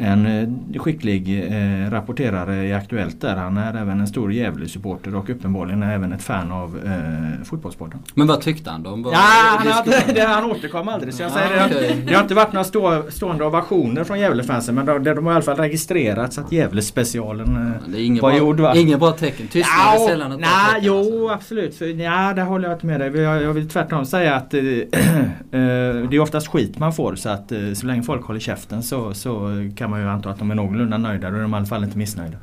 en eh, skicklig eh, rapporterare i Aktuellt där. Han är även en stor Gävle-supporter och uppenbarligen även ett fan av eh, fotbollssporten. Men vad tyckte han då? Ja, han, hade, det, han återkom aldrig. Så jag säger ah, okay. det, det har inte varit några stå, stående ovationer från Gävle-fansen men de, de har i alla fall registrerats att Gävle-specialen eh, var gjord. Va? Inget bra tecken. Tystnad ja, är sällan ett bra tecken. Jo, alltså. absolut. För, ja, där håller jag inte med dig. Jag, jag vill tvärtom säga att eh, *clears throat* det är oftast skit man får så att så länge folk håller käften så, så kan man ju anta att de är någorlunda nöjda. Då är de i alla fall inte missnöjda.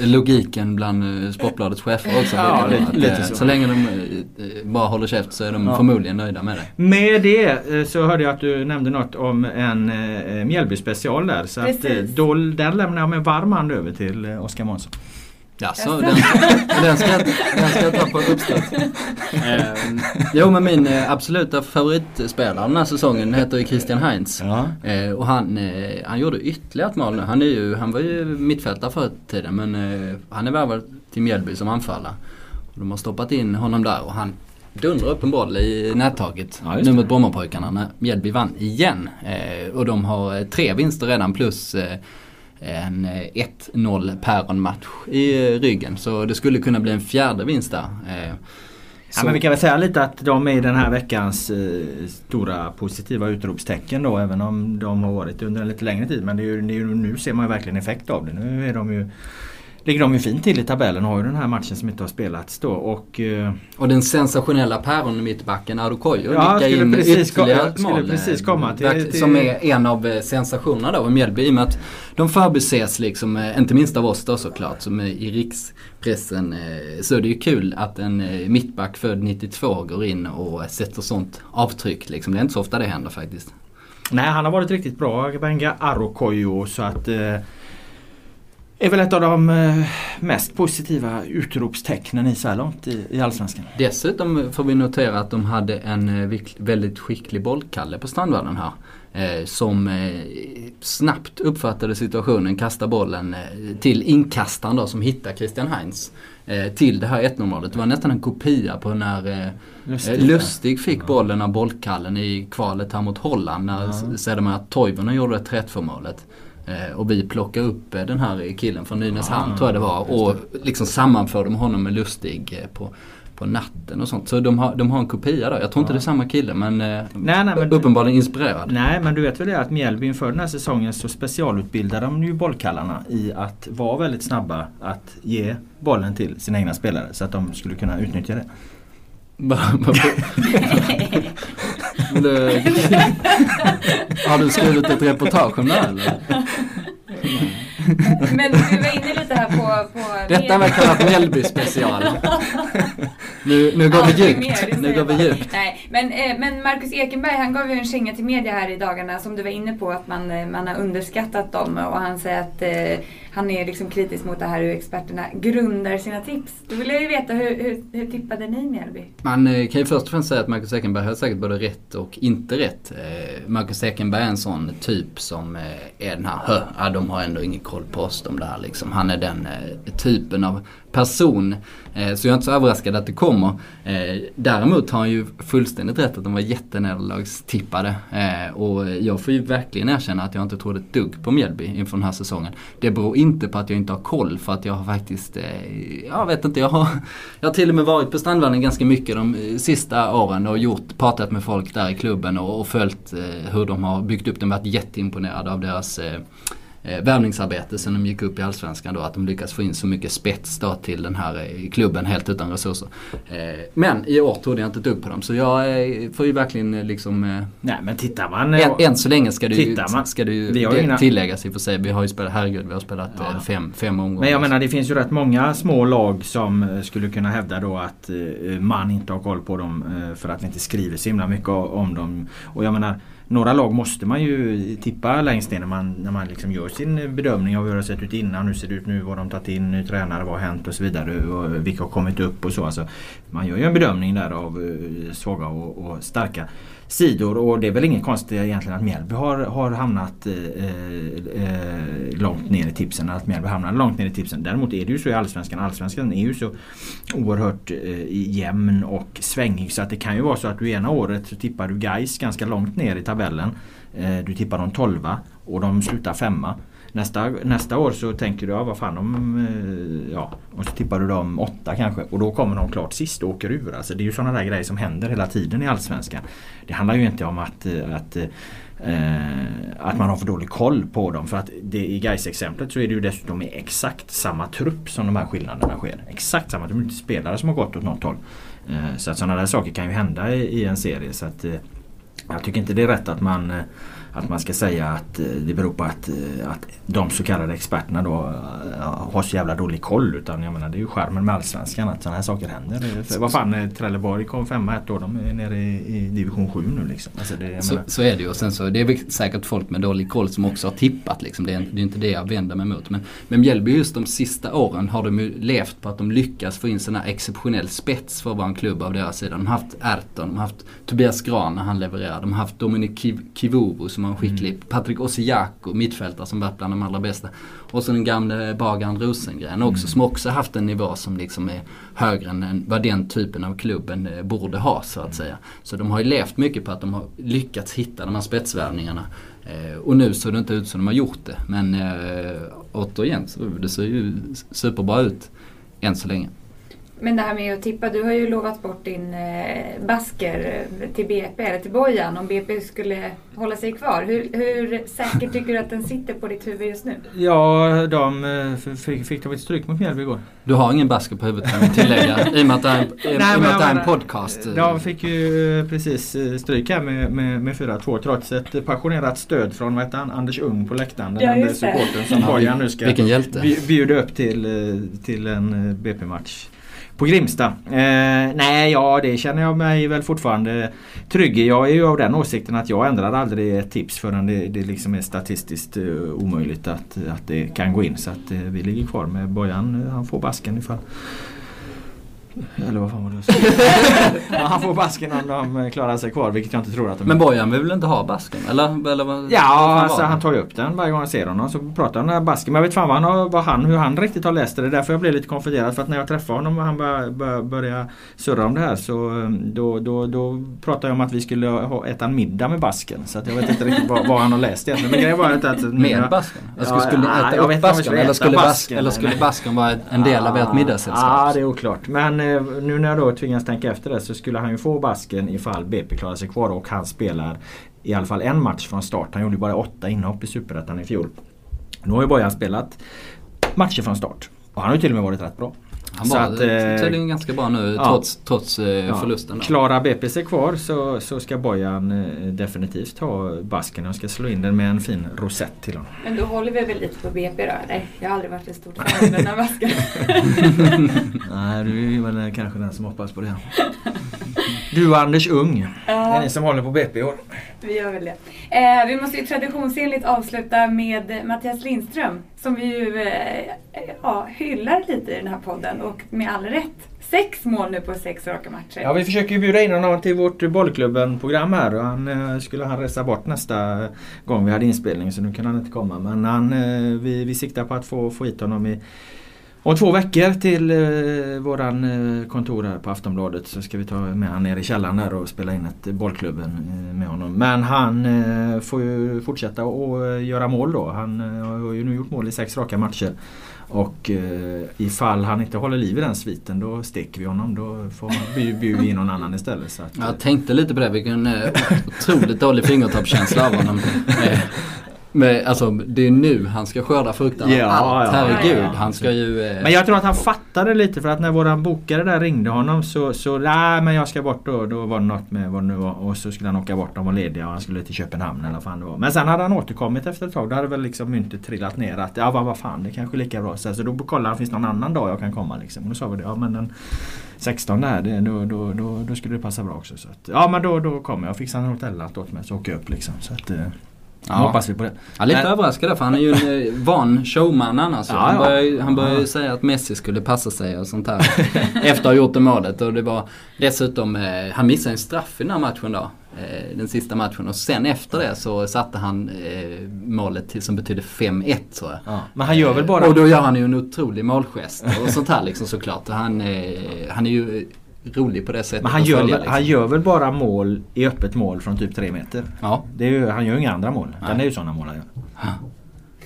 Logiken bland Sportbladets chefer också. ja, lite, lite så. så länge de bara håller käft så är de ja. förmodligen nöjda med det. Med det så hörde jag att du nämnde något om en Mjällby special där. Så att, då, den lämnar jag med varm hand över till Oskar Månsson. Jaså, den, den, ska, den ska jag ta på uppstuds. *laughs* Eh, jo men min eh, absoluta favoritspelare den här säsongen heter ju Christian Heinz. Ja. Eh, och han, eh, han gjorde ytterligare ett mål nu. Han, är ju, han var ju mittfältare förr i tiden men eh, han är värvad till Mjällby som anfallare. de har stoppat in honom där och han dundrar upp en boll i nättaget ja, nu mot Brommapojkarna när Mjällby vann igen. Eh, och de har tre vinster redan plus en 1-0 eh, Päron-match i eh, ryggen. Så det skulle kunna bli en fjärde vinst där. Eh, ja, men vi kan väl säga lite att de är den här veckans eh, stora positiva utropstecken då även om de har varit under en lite längre tid. Men det är ju, det är ju, nu ser man ju verkligen effekt av det. Nu är de ju ligger de ju fint till i tabellen och har ju den här matchen som inte har spelats då. Och, uh, och den sensationella päron mittbacken Adokoyo ja, nickar in ytterligare ett mål. Precis komma till, till, Som är en av eh, sensationerna då i Mjällby i och med att de förbises liksom, eh, inte minst av oss då såklart, som är i rikspressen. Så är det ju kul att en mittback född 92 går in och sätter sånt avtryck. Liksom. Det är inte så ofta det händer faktiskt. Nej, han har varit riktigt bra, Benga Arokoyo. Så att är väl ett av de eh, mest positiva utropstecknen i så här långt i, i Allsvenskan. Dessutom får vi notera att de hade en eh, väldigt skicklig bollkalle på Strandvallen här. Eh, som eh, snabbt uppfattade situationen, kastade bollen eh, till inkastaren då som hittar Christian Heinz. Till det här 1-0 målet. Det var nästan en kopia på när Lustig, Lustig fick bollen av bollkallen i kvalet här mot Holland när ja. sedermera Toivonen gjorde 3-2 målet. Eh, och vi plockade upp eh, den här killen från Nynäshamn ah, tror jag det var och liksom sammanförde med honom med Lustig eh, på, på natten och sånt. Så de har, de har en kopia där. Jag tror inte det är samma kille men, nej, nej, men uppenbarligen inspirerad. Nej men du vet väl det att Mjällby inför den här säsongen så specialutbildade de ju bollkallarna i att vara väldigt snabba att ge bollen till sina egna spelare så att de skulle kunna utnyttja det. *laughs* *laughs* *laughs* Har du skrivit ett reportage om det här eller? Men du var inne lite här på... på Detta var kallat Mjällby special. *laughs* Nu, nu går vi djupt. Nu går vi djupt. Nej, men, eh, men Marcus Ekenberg han gav ju en känga till media här i dagarna som du var inne på att man, eh, man har underskattat dem och han säger att eh, han är liksom kritisk mot det här hur experterna grundar sina tips. Då vill jag ju veta hur, hur, hur tippade ni Mjällby? Man eh, kan ju först och främst säga att Marcus Ekenberg har säkert både rätt och inte rätt. Marcus Ekenberg är en sån typ som är den här, ja de har ändå ingen koll på oss de där liksom. Han är den typen av person. Eh, så jag är inte så överraskad att det kommer. Eh, däremot har han ju fullständigt rätt att de var jättenederlagstippade. Eh, och jag får ju verkligen erkänna att jag inte trodde ett dugg på Mjällby inför den här säsongen. Det beror inte på att jag inte har koll för att jag har faktiskt, jag vet inte, jag har, jag har till och med varit på Strandvallen ganska mycket de sista åren och gjort, pratat med folk där i klubben och, och följt hur de har byggt upp den. Varit jätteimponerad av deras eh, värvningsarbete sen de gick upp i Allsvenskan då. Att de lyckas få in så mycket spets då till den här eh, klubben helt utan resurser. Eh, men i år trodde jag inte ett dugg på dem. Så jag eh, får ju verkligen liksom... Nej men tittar man... än, än så länge ska det ju, Tittar man- ska det ju Vi har ju det inga- tilläggas i och för sig. Vi har ju spelat, herregud vi har spelat Ja. fem, fem omgångar. Men jag menar det finns ju rätt många små lag som skulle kunna hävda då att man inte har koll på dem för att vi inte skriver så himla mycket om dem. Och jag menar några lag måste man ju tippa längst ner när man, när man liksom gör sin bedömning av hur det har sett ut innan, hur ser det ut nu, vad de tagit in, ny tränare, vad har hänt? Och så vidare. Och vilka har kommit upp och så. Alltså, man gör ju en bedömning där av eh, svaga och, och starka sidor och det är väl inget konstigt egentligen att Mjällby har, har hamnat eh, eh, eh långt ner i tipsen. Att Mjällby hamnar långt ner i tipsen. Däremot är det ju så i Allsvenskan. Allsvenskan är ju så oerhört eh, jämn och svängig så att det kan ju vara så att du ena året så tippar du Gais ganska långt ner i tabellen. Eh, du tippar dem 12 och de slutar femma. Nästa, nästa år så tänker du, ja vad fan om... Eh, ja. Och så tippar du dem åtta kanske och då kommer de klart sist och åker ur. Alltså det är ju sådana där grejer som händer hela tiden i Allsvenskan. Det handlar ju inte om att, eh, att eh, att man har för dålig koll på dem. För att det, i gais exemplet så är det ju dessutom i exakt samma trupp som de här skillnaderna sker. Exakt samma, det är inte spelare som har gått åt något håll. Eh, så att sådana där saker kan ju hända i, i en serie. Så att, eh, jag tycker inte det är rätt att man eh, att man ska säga att eh, det beror på att, eh, att de så kallade experterna då eh, har så jävla dålig koll. Utan jag menar det är ju skärmen med Allsvenskan att sådana här saker händer. För vad fan, Trelleborg kom femma ett år. De är nere i, i division 7 nu liksom. Alltså det, Så, så är det ju och sen så det är väl säkert folk med dålig koll som också har tippat liksom. Det är, det är inte det jag vänder mig mot. Men med Mjällby just de sista åren har de ju levt på att de lyckas få in sån här exceptionell spets för att vara en klubb av deras sida. De har haft Erton, de har haft Tobias Gran när han levererar. De har haft Dominik Kiv- Kivuvu som har en skicklig, Mm. Patrik Osiako, mittfältare som varit bland de allra bästa. Och så den gamle bagaren Rosengren också Mm. som också haft en nivå som liksom är högre än vad den typen av klubben eh, borde ha så att säga. Så de har ju levt mycket på att de har lyckats hitta de här spetsvärvningarna. Eh, och nu ser det inte ut som de har gjort det. Men eh, återigen, så det ser ju superbra ut än så länge. Men det här med att tippa, du har ju lovat bort din eh, basker eh, till BP, eller till Bojan, om BP skulle hålla sig kvar. Hur, hur säkert tycker du att den sitter på ditt huvud just nu? Ja, de eh, fick, fick de ett stryk mot Mjällby igår. Du har ingen basker på huvudet kan vi tillägga i och med att det är en, Nej, men jag det är en podcast. De fick ju precis stryk här med, med, med 4-2 trots ett passionerat stöd från vad han, Anders Ung på läktaren. Den Ja, enda supporten som Ja, Bojan nu ska bjuda upp till, till en BP-match. På Grimsta. Eh, nej, ja det känner jag mig väl fortfarande trygg i. Jag är ju av den åsikten att jag ändrar aldrig ett tips förrän det, det liksom är statistiskt eh, omöjligt att, att det kan gå in. Så att eh, vi ligger kvar med Bojan. Eh, han får basken ifall eller vad fan var det jag sa? *laughs* Han får basken om de eh, klarar sig kvar vilket jag inte tror att de Men Bojan vill väl inte ha basken? Eller, eller vad, Ja, alltså, han tar ju upp den varje gång jag ser honom. Så pratar han om basken. Men jag vet fan vad han har, vad han, hur han riktigt har läst det. Det är därför jag blev lite konfunderad. För att när jag träffade honom och han började, började, började surra om det här så eh, då, då, då pratade jag om att vi skulle ha, äta en middag med basken. Så att jag vet inte riktigt vad, vad han har läst egentligen. Men grejen var att, att Med basken? Alltså, skulle ja, äta upp basken? Eller skulle, bas, basken, eller skulle basken vara en del av ert middagssällskap? Ja, det är oklart. Men eh, Eh, nu när jag då tvingas tänka efter det så skulle han ju få basken ifall BP klarar sig kvar och han spelar i alla fall en match från start. Han gjorde ju bara åtta inhopp i Superettan i fjol. Nu har ju Bojan spelat matcher från start. Och han har ju till och med varit rätt bra. Han Så var att, eh, tydligen ganska bra nu ja. trots, trots eh, Ja. förlusten. Då. Klarar BP sig kvar så, så ska Bojan eh, definitivt ha basken. Jag ska slå in den med en fin rosett till honom. Men då håller vi väl lite på BP då? Nej, jag har aldrig varit ett stort fan av den här basken. *laughs* Nej, du är väl kanske den som hoppas på det. Du och Anders Ung. Det är ni som håller på BP i år. vi gör väl det. Eh, vi måste ju traditionsenligt avsluta med Mattias Lindström som vi ju eh, ja, hyllar lite i den här podden och med all rätt. Sex mål nu på sex raka matcher. Ja, vi försöker ju bjuda in honom till vårt Bollklubben-program här. Och han eh, skulle han resa bort nästa gång vi hade inspelning så nu kan han inte komma. Men han, eh, vi, vi siktar på att få, få hit honom i om två veckor till eh, våran eh, kontor här på Aftonbladet så ska vi ta med han ner i källaren där och spela in ett Bollklubben eh, med honom. Men han eh, får ju fortsätta att eh, göra mål då. Han eh, har ju nu gjort mål i sex raka matcher. Och eh, ifall han inte håller liv i den sviten då steker vi honom. Då får vi bjuda in någon annan istället. Så att, Jag tänkte lite på det, vilken eh, otroligt dålig fingertoppskänsla av honom. *laughs* Men alltså det är nu han ska skörda frukterna Ja, allt. ja, Herregud. ja, ja. Han ska ju... Eh, Men jag tror att han fattade lite för att när våran bokare där ringde honom så, så nej men jag ska bort då. Då var det något med vad det nu var. Och så skulle han åka bort, de var lediga och han skulle till Köpenhamn eller vad fan det var. Men sen hade han återkommit efter ett tag. Då hade väl liksom myntet trillat ner att ja vad, vad fan det kanske är lika bra. Så, så då kollade han, finns det någon annan dag jag kan komma liksom. Och då sa vi det, ja men den 16 där, det, då, då, då, då skulle det passa bra också. Så att, ja men då, då kommer jag. Fixar en hotellnatt åt mig så åker jag upp liksom. Så att, eh, Ja. hoppas vi på det. Ja, lite Men- överraskad där, för han är ju en eh, van showman annars. Ja, han ja. började, han började ju säga att Messi skulle passa sig och sånt där. *laughs* efter att ha gjort det målet. Och det var dessutom, eh, han missade en straff i den här matchen då. Eh, den sista matchen. Och sen efter det så satte han eh, målet till, som betydde 5-1 tror jag. Ja. Men han gör väl bara... Och då gör han ju en otrolig målgest och sånt här liksom såklart. Och Han, han är ju rolig på det sättet Men han gör, följa, väl, han gör väl bara mål i öppet mål från typ tre meter. Ja. Det är han gör ju inga andra mål. Nej. det är ju sådana mål han gör.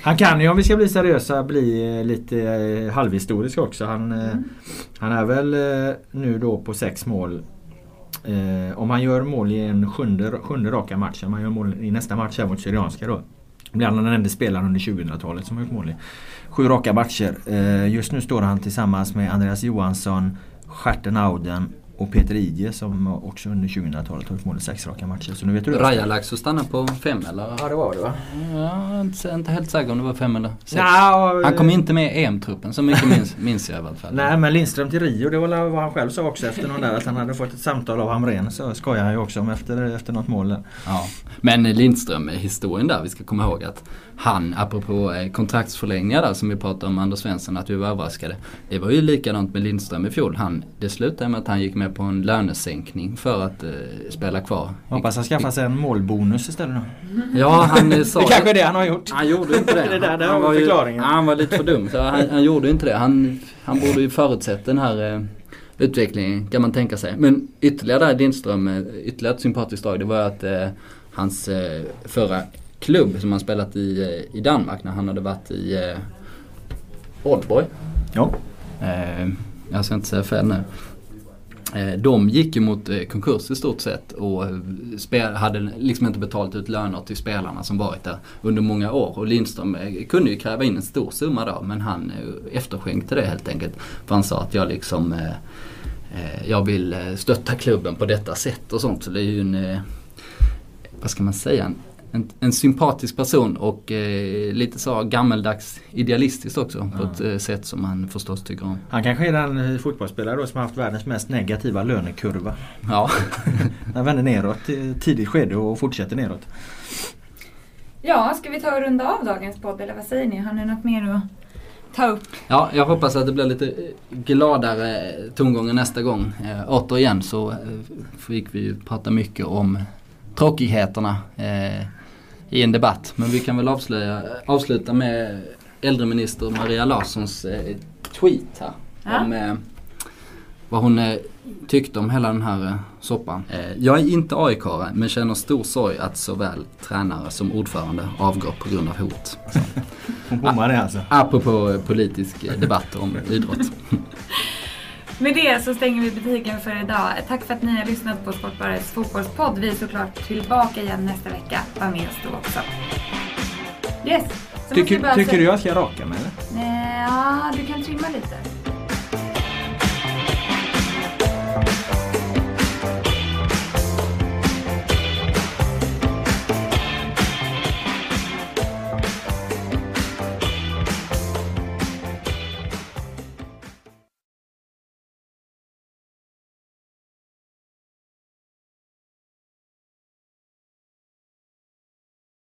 Han kan ju om vi ska bli seriösa bli eh, lite eh, halvhistorisk också. Han, eh, han är väl nu då på sex mål. Eh, om han gör mål i en sjunde, sjunde raka match. Om han gör mål i nästa match här mot Syrianska då. Blir han den enda spelaren under 2000-talet som har gjort mål i sju raka matcher. Eh, just nu står han tillsammans med Andreas Johansson, Stjärten Auden och Peter Ige som också under 2000-talet har gjort mål i sex raka matcher. Så nu vet du det. Rajalax och stanna på fem eller? Ja det var det va? Ja, inte, inte helt säker om det var fem eller sex. Nja, Han kom inte med i EM-truppen, så mycket minns, minns jag i alla fall. Nej men Lindström till Rio, det var vad han själv sa också efter någon där att han hade fått ett samtal av Hamrén. Så skojar han ju också om efter, efter något mål där. Ja. Men Lindström, historien där, vi ska komma ihåg att han, apropå eh, kontraktsförlängningar där som vi pratade om Anders Svensson, att vi var överraskade. Det var ju likadant med Lindström i fjol. Han, det slutade med att han gick med på en lönesänkning för att eh, spela kvar. Hoppas han skaffar sig en målbonus istället då. Ja, han eh, sa *laughs* Det kanske är det han har gjort. Han gjorde inte det. *laughs* Det där- där han vi ju-. Han var lite för dum. Så han, han gjorde inte det. Han, han borde ju förutsett den här eh, utvecklingen kan man tänka sig. Men ytterligare där Lindström, eh, ytterligare ett sympatiskt drag det var att eh, hans eh, förra klubb som han spelat i, eh, i Danmark när han hade varit i eh, Oldboy. Ja. Eh, jag ska inte säga fel nu. Eh, de gick ju mot eh, konkurs i stort sett och eh, hade liksom inte betalat ut löner till spelarna som varit där under många år. Och Lindström kunde ju kräva in en stor summa då men han efterskänkte det helt enkelt. För han sa att jag liksom jag vill stötta klubben på detta sätt och sånt. Så det är ju en, vad ska man säga, en, en, en sympatisk person och eh, lite så gammeldags idealistiskt också på ett eh, sätt som man förstås tycker om. Han kanske är den eh, fotbollsspelare då som har haft världens mest negativa lönekurva. Ja. *laughs* Den vänder neråt i tidigt skede och fortsätter neråt. Ja, ska vi ta och runda av dagens podd eller vad säger ni? Har ni något mer att ta upp? Ja, jag hoppas att det blir lite eh, gladare tongångar nästa gång. Eh, återigen så eh, fick vi ju prata mycket om tråkigheterna eh, i en debatt. Men vi kan väl avslöja, avsluta med äldreminister Maria Larssons eh, tweet här. Ja. Om eh, vad hon eh, tyckte om hela den här eh, soppan. Eh, jag är inte aik men känner stor sorg att såväl tränare som ordförande avgår på grund av hot. Hon bommar det alltså. Apropå eh, politisk eh, debatt om idrott. *laughs* Med det så stänger vi butiken för idag. Tack för att ni har lyssnat på Sportbarets fotbollspodd. Vi är såklart tillbaka igen nästa vecka. Var med oss då också. Yes! Tycker, tycker du jag ska raka mig eller? Nej, ja, du kan trimma lite.